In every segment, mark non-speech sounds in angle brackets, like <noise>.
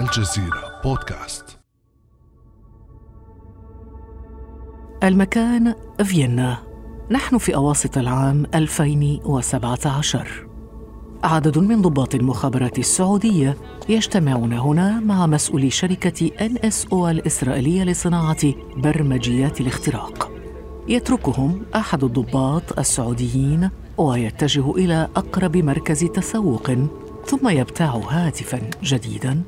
الجزيرة بودكاست. المكان فيينا. نحن في أواسط العام 2017 عدد من ضباط المخابرات السعودية يجتمعون هنا مع مسؤولي شركة NSO الإسرائيلية لصناعة برمجيات الاختراق. يتركهم أحد الضباط السعوديين ويتجه إلى أقرب مركز تسوق ثم يبتاع هاتفا جديدا.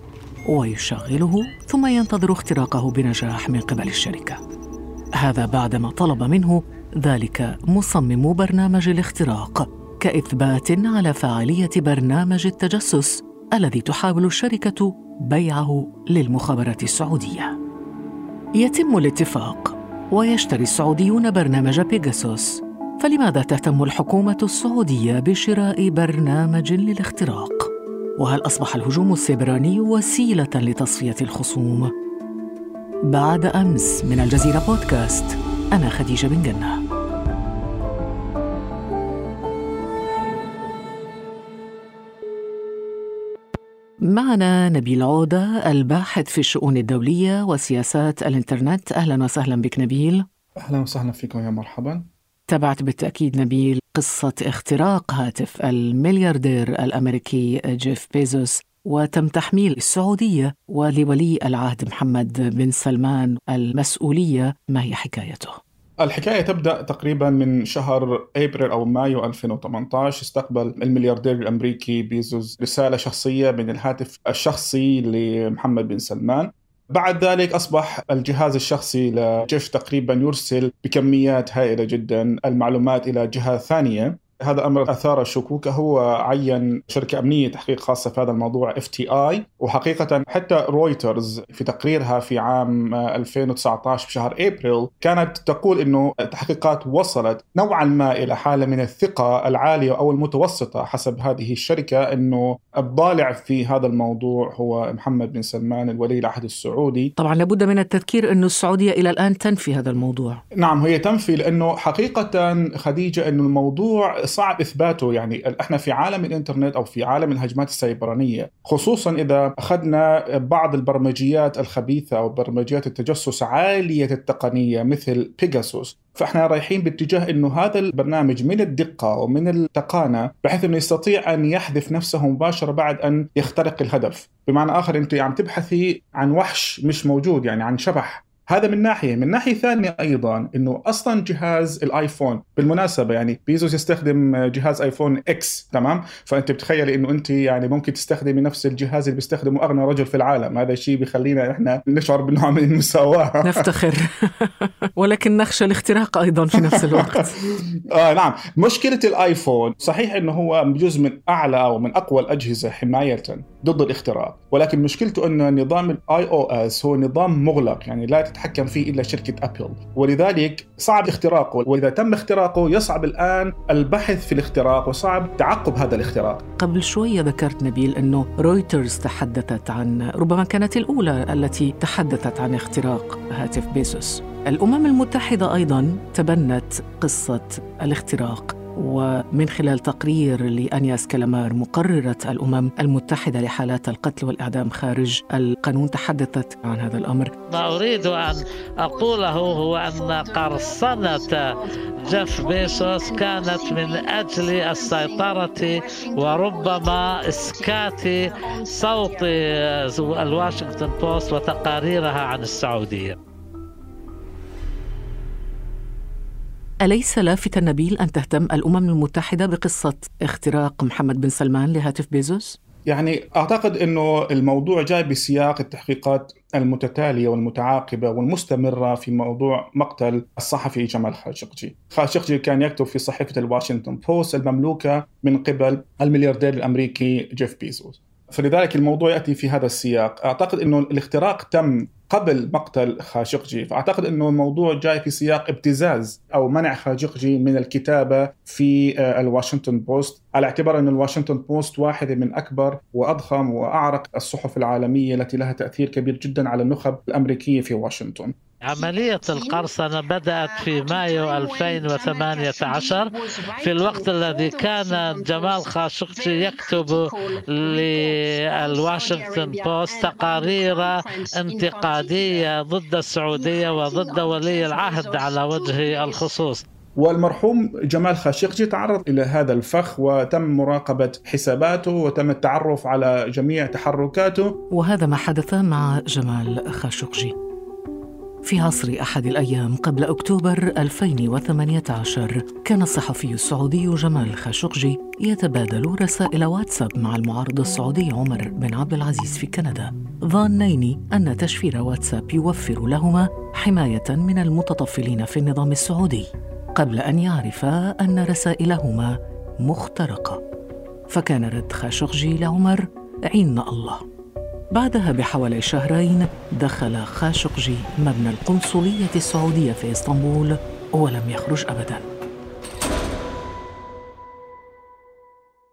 ويشغله ثم ينتظر اختراقه بنجاح من قبل الشركة. هذا بعدما طلب منه ذلك مصمم برنامج الاختراق كإثبات على فاعليه برنامج التجسس الذي تحاول الشركة بيعه للمخابرات السعودية. يتم الاتفاق ويشتري السعوديون برنامج بيجاسوس. فلماذا تهتم الحكومة السعودية بشراء برنامج للاختراق؟ وهل أصبح الهجوم السيبراني وسيلة لتصفية الخصوم؟ بعد أمس من الجزيرة بودكاست أنا خديجة بن جنة. معنا نبيل عودة الباحث في الشؤون الدولية وسياسات الإنترنت. أهلا وسهلا بك نبيل. أهلا وسهلا فيكم يا مرحبا. تابعت بالتأكيد نبيل قصة اختراق هاتف الملياردير الأمريكي جيف بيزوس وتم تحميل السعودية ولولي العهد محمد بن سلمان المسؤولية ما هي حكايته؟ الحكاية تبدأ تقريبا من شهر أبريل أو مايو 2018 استقبل الملياردير الأمريكي بيزوس رسالة شخصية من الهاتف الشخصي لمحمد بن سلمان بعد ذلك أصبح الجهاز الشخصي لجيف تقريبا يرسل بكميات هائلة جدا المعلومات إلى جهة ثانية. هذا أمر أثار الشكوك هو عين شركة أمنية تحقيق خاصة في هذا الموضوع FTI. وحقيقة حتى رويترز في تقريرها في عام 2019 بشهر إبريل كانت تقول إنه التحقيقات وصلت نوعا ما إلى حالة من الثقة العالية أو المتوسطة حسب هذه الشركة إنه الضالع في هذا الموضوع هو محمد بن سلمان الولي العهد السعودي. طبعا لابد من التذكير إنه السعودية إلى الآن تنفي هذا الموضوع. نعم هي تنفي لأنه حقيقة خديجة إنه الموضوع صعب إثباته. يعني إحنا في عالم الإنترنت أو في عالم الهجمات السيبرانية خصوصا إذا أخذنا بعض البرمجيات الخبيثة أو برمجيات التجسس عالية التقنية مثل بيجاسوس فإحنا رايحين باتجاه إنه هذا البرنامج من الدقة ومن التقانة بحيث إنه يستطيع أن يحذف نفسه مباشرة بعد أن يخترق الهدف، بمعنى آخر أنت عم تبحثي عن وحش مش موجود يعني عن شبح. هذا من ناحية، من ناحية ثانية أيضا إنه أصلا جهاز الآيفون بالمناسبة يعني بيزوس يستخدم جهاز آيفون إكس تمام؟ فأنت بتخيلي إنه أنت يعني ممكن تستخدمي نفس الجهاز اللي بيستخدمه أغنى رجل في العالم، هذا الشيء بيخلينا إحنا نشعر بنوع من المساواة. <laughs> نفتخر. <laughs> ولكن نخشى الاختراق أيضا في نفس الوقت. <laughs> آه نعم، مشكلة الآيفون صحيح إنه هو جزء من أعلى أو من أقوى الأجهزة حماية ضد الاختراق، ولكن مشكلته إنه نظام ال iOS هو نظام مغلق يعني لا تتحكم فيه إلا شركة أبل. ولذلك صعب اختراقه. وإذا تم اختراقه يصعب الآن البحث في الاختراق وصعب تعقب هذا الاختراق. قبل شوية ذكرت نبيل أنه رويترز تحدثت عن ربما كانت الأولى التي تحدثت عن اختراق هاتف بيزوس الأمم المتحدة أيضا تبنت قصة الاختراق. ومن خلال تقرير لأنياس كلامار مقررة الأمم المتحدة لحالات القتل والإعدام خارج القانون تحدثت عن هذا الأمر. ما أريد أن أقوله هو أن قرصنة جيف بيسوس كانت من أجل السيطرة وربما إسكات صوت الواشنطن بوست وتقاريرها عن السعودية. أليس لافتا نبيل أن تهتم الأمم المتحدة بقصة اختراق محمد بن سلمان لهاتف بيزوس؟ يعني أعتقد إنه الموضوع جاي بسياق التحقيقات المتتالية والمتعاقبة والمستمرة في موضوع مقتل الصحفي جمال خاشقجي. خاشقجي كان يكتب في صحيفة الواشنطن بوست المملوكة من قبل الملياردير الأمريكي جيف بيزوس. فلذلك الموضوع يأتي في هذا السياق، أعتقد إنه الاختراق تم قبل مقتل خاشقجي. فأعتقد إنه الموضوع جاي في سياق ابتزاز أو منع خاشقجي من الكتابة في الواشنطن بوست. على اعتبار إن الواشنطن بوست واحدة من أكبر وأضخم وأعرق الصحف العالمية التي لها تأثير كبير جدا على النخب الأمريكية في واشنطن. عملية القرصنة بدأت في مايو 2018 في الوقت الذي كان جمال خاشقجي يكتب في الواشنطن بوست تقارير انتقادية ضد السعودية وضد ولي العهد على وجه الخصوص. والمرحوم جمال خاشقجي تعرض إلى هذا الفخ وتم مراقبة حساباته وتم التعرف على جميع تحركاته. وهذا ما حدث مع جمال خاشقجي. في عصر أحد الأيام قبل أكتوبر 2018 كان الصحفي السعودي جمال خاشقجي يتبادل رسائل واتساب مع المعارض السعودي عمر بن عبد العزيز في كندا. ظانين أن تشفير واتساب يوفر لهما حماية من المتطفلين في النظام السعودي قبل أن يعرفا أن رسائلهما مخترقة. فكان رد خاشقجي لعمر عين الله. بعدها بحوالي شهرين دخل خاشقجي مبنى القنصلية السعودية في إسطنبول ولم يخرج أبداً.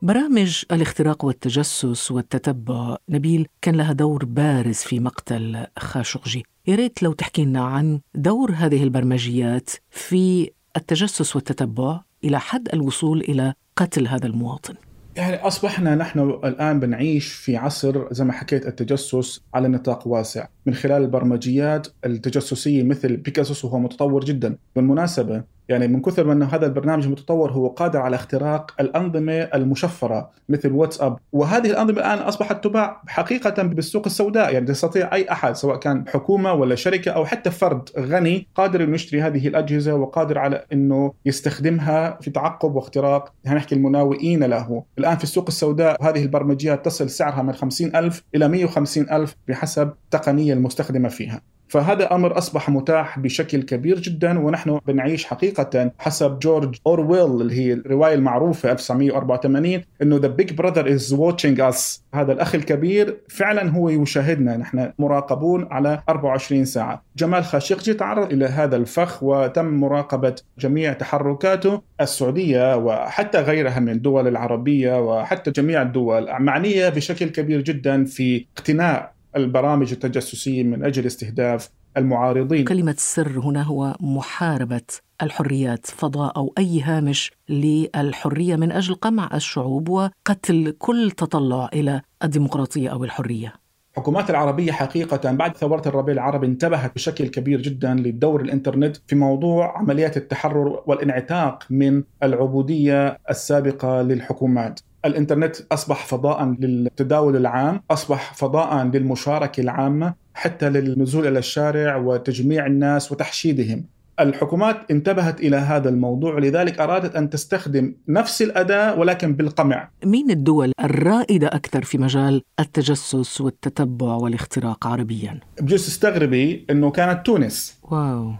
برامج الاختراق والتجسس والتتبع نبيل كان لها دور بارز في مقتل خاشقجي يا ريت لو تحكي لنا عن دور هذه البرمجيات في التجسس والتتبع إلى حد الوصول إلى قتل هذا المواطن يعني أصبحنا نحن الآن بنعيش في عصر زي ما حكيت التجسس على نطاق واسع. من خلال البرمجيات التجسسية مثل بيكاسوس وهو متطور جدا. بالمناسبة يعني من كثر ما إنه هذا البرنامج المتطور هو قادر على اختراق الأنظمة المشفرة مثل واتساب. وهذه الأنظمة الآن أصبحت تباع حقيقة بالسوق السوداء. يعني يستطيع أي أحد سواء كان حكومة ولا شركة أو حتى فرد غني قادر إنه يشتري هذه الأجهزة وقادر على إنه يستخدمها في تعقب واختراق. نحكي المناوئين له. الآن في السوق السوداء هذه البرمجيات تصل سعرها من 50 ألف إلى 150 ألف بحسب التقنية المستخدمة فيها. فهذا أمر أصبح متاح بشكل كبير جدا ونحن بنعيش حقيقة حسب جورج أورويل اللي هي الرواية المعروفة 1984 إنه the Big Brother is watching us هذا الأخ الكبير فعلا هو يشاهدنا نحن مراقبون على 24 ساعة. جمال خاشقجي تعرض إلى هذا الفخ وتم مراقبة جميع تحركاته السعودية وحتى غيرها من الدول العربية وحتى جميع الدول معنية بشكل كبير جدا في اقتناء البرامج التجسسية من أجل استهداف المعارضين. كلمة السر هنا هو محاربة الحريات فضاء أو أي هامش للحرية من أجل قمع الشعوب وقتل كل تطلع إلى الديمقراطية أو الحرية. الحكومات العربية حقيقة بعد ثورة الربيع العربي انتبهت بشكل كبير جدا لدور الإنترنت في موضوع عمليات التحرر والانعتاق من العبودية السابقة للحكومات. الإنترنت أصبح فضاء للتداول العام، أصبح فضاء للمشاركة العامة، حتى للنزول إلى الشارع وتجميع الناس وتحشيدهم. الحكومات انتبهت إلى هذا الموضوع ولذلك أرادت أن تستخدم نفس الأداة ولكن بالقمع. مين الدول الرائدة أكثر في مجال التجسس والتتبع والاختراق عربيا؟ بجوز تستغربي إنه كانت تونس. واو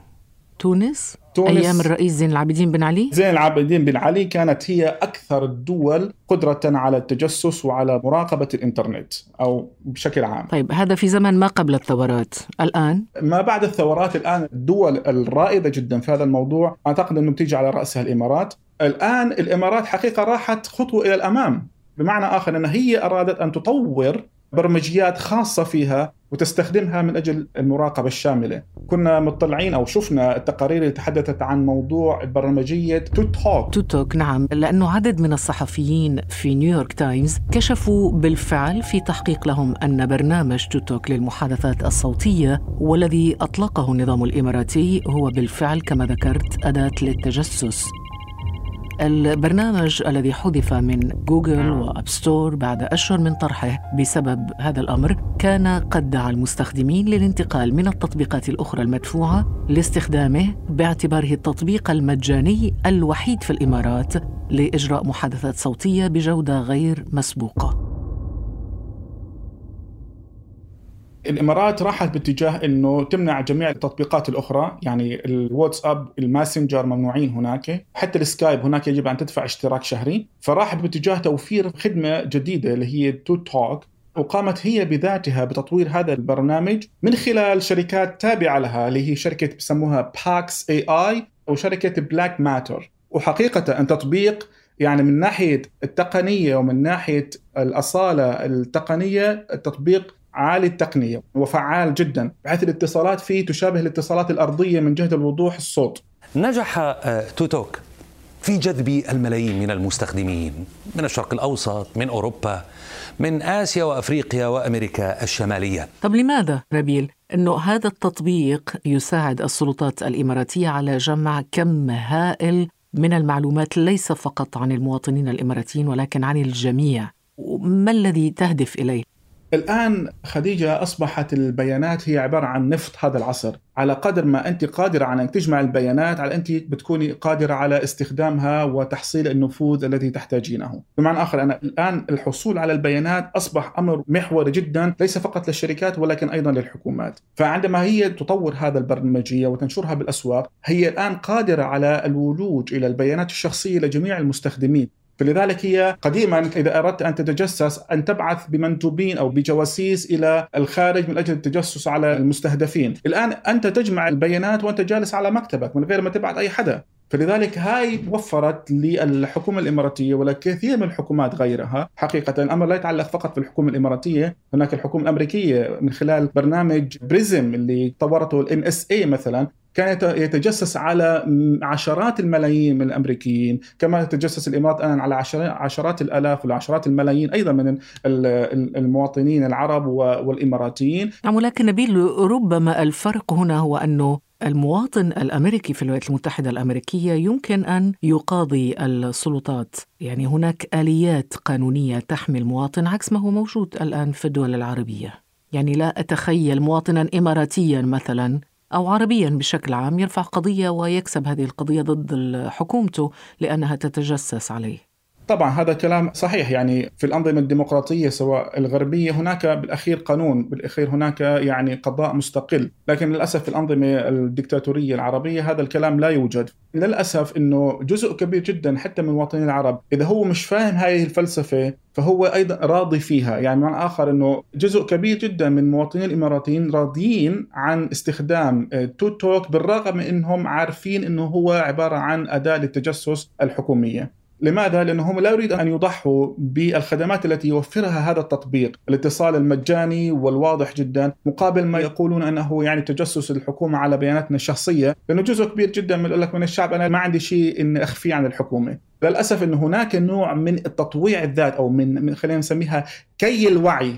تونس تونس. أيام الرئيس زين العابدين بن علي؟ زين العابدين بن علي كانت هي أكثر الدول قدرة على التجسس وعلى مراقبة الإنترنت أو بشكل عام. طيب هذا في زمن ما قبل الثورات الآن؟ ما بعد الثورات الآن الدول الرائدة جدا في هذا الموضوع أعتقد أنه بتيجي على رأسها الإمارات. الآن الإمارات حقيقة راحت خطوة إلى الأمام بمعنى آخر انها هي أرادت أن تطور برمجيات خاصة فيها وتستخدمها من أجل المراقبة الشاملة. كنا مطلعين أو شفنا التقارير اللي تحدثت عن موضوع برمجية ToTok ToTok نعم لأنه عدد من الصحفيين في نيويورك تايمز كشفوا بالفعل في تحقيق لهم أن برنامج ToTok للمحادثات الصوتية والذي أطلقه النظام الإماراتي هو بالفعل كما ذكرت أداة للتجسس. البرنامج الذي حذف من جوجل و App Store بعد أشهر من طرحه. بسبب هذا الأمر كان قد دعا المستخدمين للانتقال من التطبيقات الأخرى المدفوعة لاستخدامه باعتباره التطبيق المجاني الوحيد في الإمارات لإجراء محادثات صوتية بجودة غير مسبوقة. الإمارات راحت باتجاه إنه تمنع جميع التطبيقات الأخرى يعني الواتساب الماسنجر ممنوعين هناك حتى السكايب هناك يجب أن تدفع اشتراك شهري. فراحت باتجاه توفير خدمة جديدة اللي هي ToTok وقامت هي بذاتها بتطوير هذا البرنامج من خلال شركات تابعة لها اللي هي شركة بسموها Pax AI وشركه Dark Matter وحقيقة التطبيق يعني من ناحية التقنية ومن ناحية الأصالة التقنية التطبيق عالي التقنية وفعال جدا بحيث الاتصالات فيه تشابه الاتصالات الأرضية من جهة الوضوح الصوت. نجح آه، ToTok في جذب الملايين من المستخدمين من الشرق الأوسط من أوروبا من آسيا وأفريقيا وأمريكا الشمالية. طب لماذا؟ نبيل إنه هذا التطبيق يساعد السلطات الإماراتية على جمع كم هائل من المعلومات ليس فقط عن المواطنين الإماراتيين ولكن عن الجميع. ما الذي تهدف إليه؟ الآن خديجة أصبحت البيانات هي عبارة عن نفط هذا العصر. على قدر ما أنت قادرة على أن تجمع البيانات على أنت بتكوني قادرة على استخدامها وتحصيل النفوذ الذي تحتاجينه. بمعنى آخر أنا الآن الحصول على البيانات أصبح أمر محوري جدا ليس فقط للشركات ولكن أيضا للحكومات. فعندما هي تطور هذا البرمجية وتنشرها بالأسواق هي الآن قادرة على الولوج إلى البيانات الشخصية لجميع المستخدمين. فلذلك هي قديما إذا أردت أن تتجسس أن تبعث بمندوبين أو بجواسيس إلى الخارج من أجل التجسس على المستهدفين، الآن أنت تجمع البيانات وأنت جالس على مكتبك من غير ما تبعث أي حدا، فلذلك هاي وفرت للحكومة الإماراتية ولكثير من الحكومات غيرها. حقيقة الأمر لا يتعلق فقط بالحكومة الإماراتية هناك الحكومة الأمريكية من خلال برنامج PRISM اللي طورته ال NSA مثلا. كان يتجسس على عشرات الملايين من الأمريكيين، كما يتجسس الإمارات الآن على عشرات الألاف وعشرات الملايين أيضا من المواطنين العرب والإماراتيين. نعم ولكن نبيل ربما الفرق هنا هو أنه المواطن الأمريكي في الولايات المتحدة الأمريكية يمكن أن يقاضي السلطات، يعني هناك آليات قانونية تحمي المواطن عكس ما هو موجود الآن في الدول العربية. يعني لا أتخيل مواطنا اماراتيا مثلا أو عربيا بشكل عام يرفع قضية ويكسب هذه القضية ضد حكومته لأنها تتجسس عليه. طبعا هذا كلام صحيح. يعني في الأنظمة الديمقراطية سواء الغربية هناك بالأخير قانون بالأخير هناك يعني قضاء مستقل. لكن للأسف في الأنظمة الدكتاتورية العربية هذا الكلام لا يوجد. للأسف أنه جزء كبير جدا حتى من المواطنين العرب إذا هو مش فاهم هذه الفلسفة فهو أيضا راضي فيها. يعني معنى آخر إنه جزء كبير جدا من المواطنين الإماراتيين راضيين عن استخدام تو توك بالرغم من إنهم عارفين إنه هو عبارة عن أداة للتجسس الحكومية. لماذا؟ لأنهم لا يريد أن يضحوا بالخدمات التي يوفرها هذا التطبيق. الاتصال المجاني والواضح جدا مقابل ما يقولون أنه يعني تجسس الحكومة على بياناتنا الشخصية. لأنه جزء كبير جدا من لك من الشعب أنا ما عندي شيء إن أخفيه عن الحكومة. للأسف أن هناك نوع من التطويع الذات أو من خلينا نسميها كي الوعي.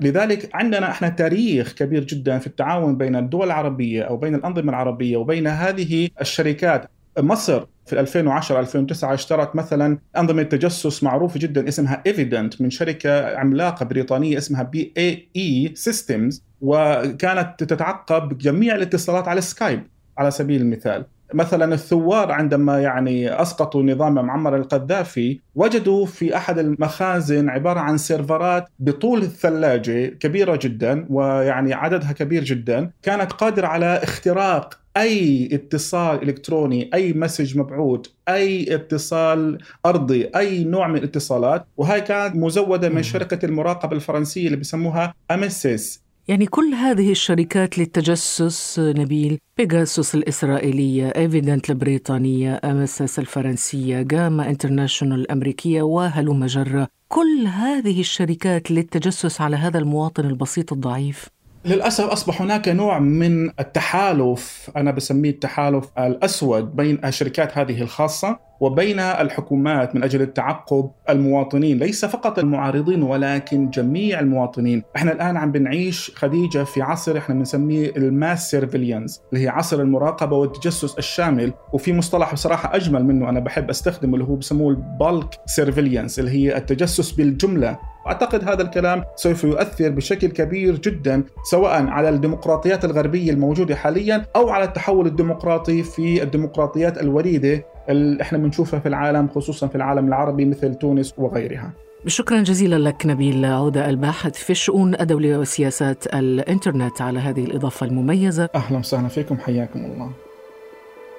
لذلك عندنا إحنا تاريخ كبير جدا في التعاون بين الدول العربية أو بين الأنظمة العربية وبين هذه الشركات. مصر في 2010 2009 اشترت مثلا أنظمة تجسس معروفة جدا اسمها Evident من شركة عملاقة بريطانية اسمها BAE Systems وكانت تتعقب جميع الاتصالات على سكايب على سبيل المثال. مثلا الثوار عندما يعني أسقطوا نظام معمر القذافي وجدوا في أحد المخازن عبارة عن سيرفرات بطول الثلاجة كبيرة جدا ويعني عددها كبير جدا كانت قادرة على اختراق أي اتصال إلكتروني أي message مبعوث أي اتصال أرضي أي نوع من الاتصالات. وهي كانت مزودة من شركة المراقبة الفرنسية اللي بسموها Amesys يعني كل هذه الشركات للتجسس نبيل Pegasus الإسرائيلية Evident البريطانية Amesys الفرنسية Gamma International الأمريكية وهلم جرة كل هذه الشركات للتجسس على هذا المواطن البسيط الضعيف. للأسف أصبح هناك نوع من التحالف أنا بسميه التحالف الأسود بين الشركات هذه الخاصة. وبين الحكومات من أجل التعقب المواطنين ليس فقط المعارضين ولكن جميع المواطنين. إحنا الآن عم بنعيش خديجة في عصر إحنا بنسميه ال mass surveillance اللي هي عصر المراقبة والتجسس الشامل. وفي مصطلح بصراحة أجمل منه أنا بحب أستخدمه اللي هو بسموه ال bulk surveillance اللي هي التجسس بالجملة. اعتقد هذا الكلام سوف يؤثر بشكل كبير جدا سواء على الديمقراطيات الغربية الموجودة حاليا أو على التحول الديمقراطي في الديمقراطيات الوليدة. اللي إحنا بنشوفها في العالم خصوصا في العالم العربي مثل تونس وغيرها. شكرا جزيلا لك نبيل عودة الباحث في الشؤون الدولية وسياسات الإنترنت على هذه الإضافة المميزة. أهلا وسهلا فيكم حياكم الله.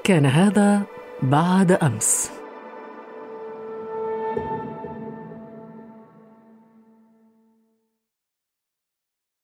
كان هذا بعد أمس.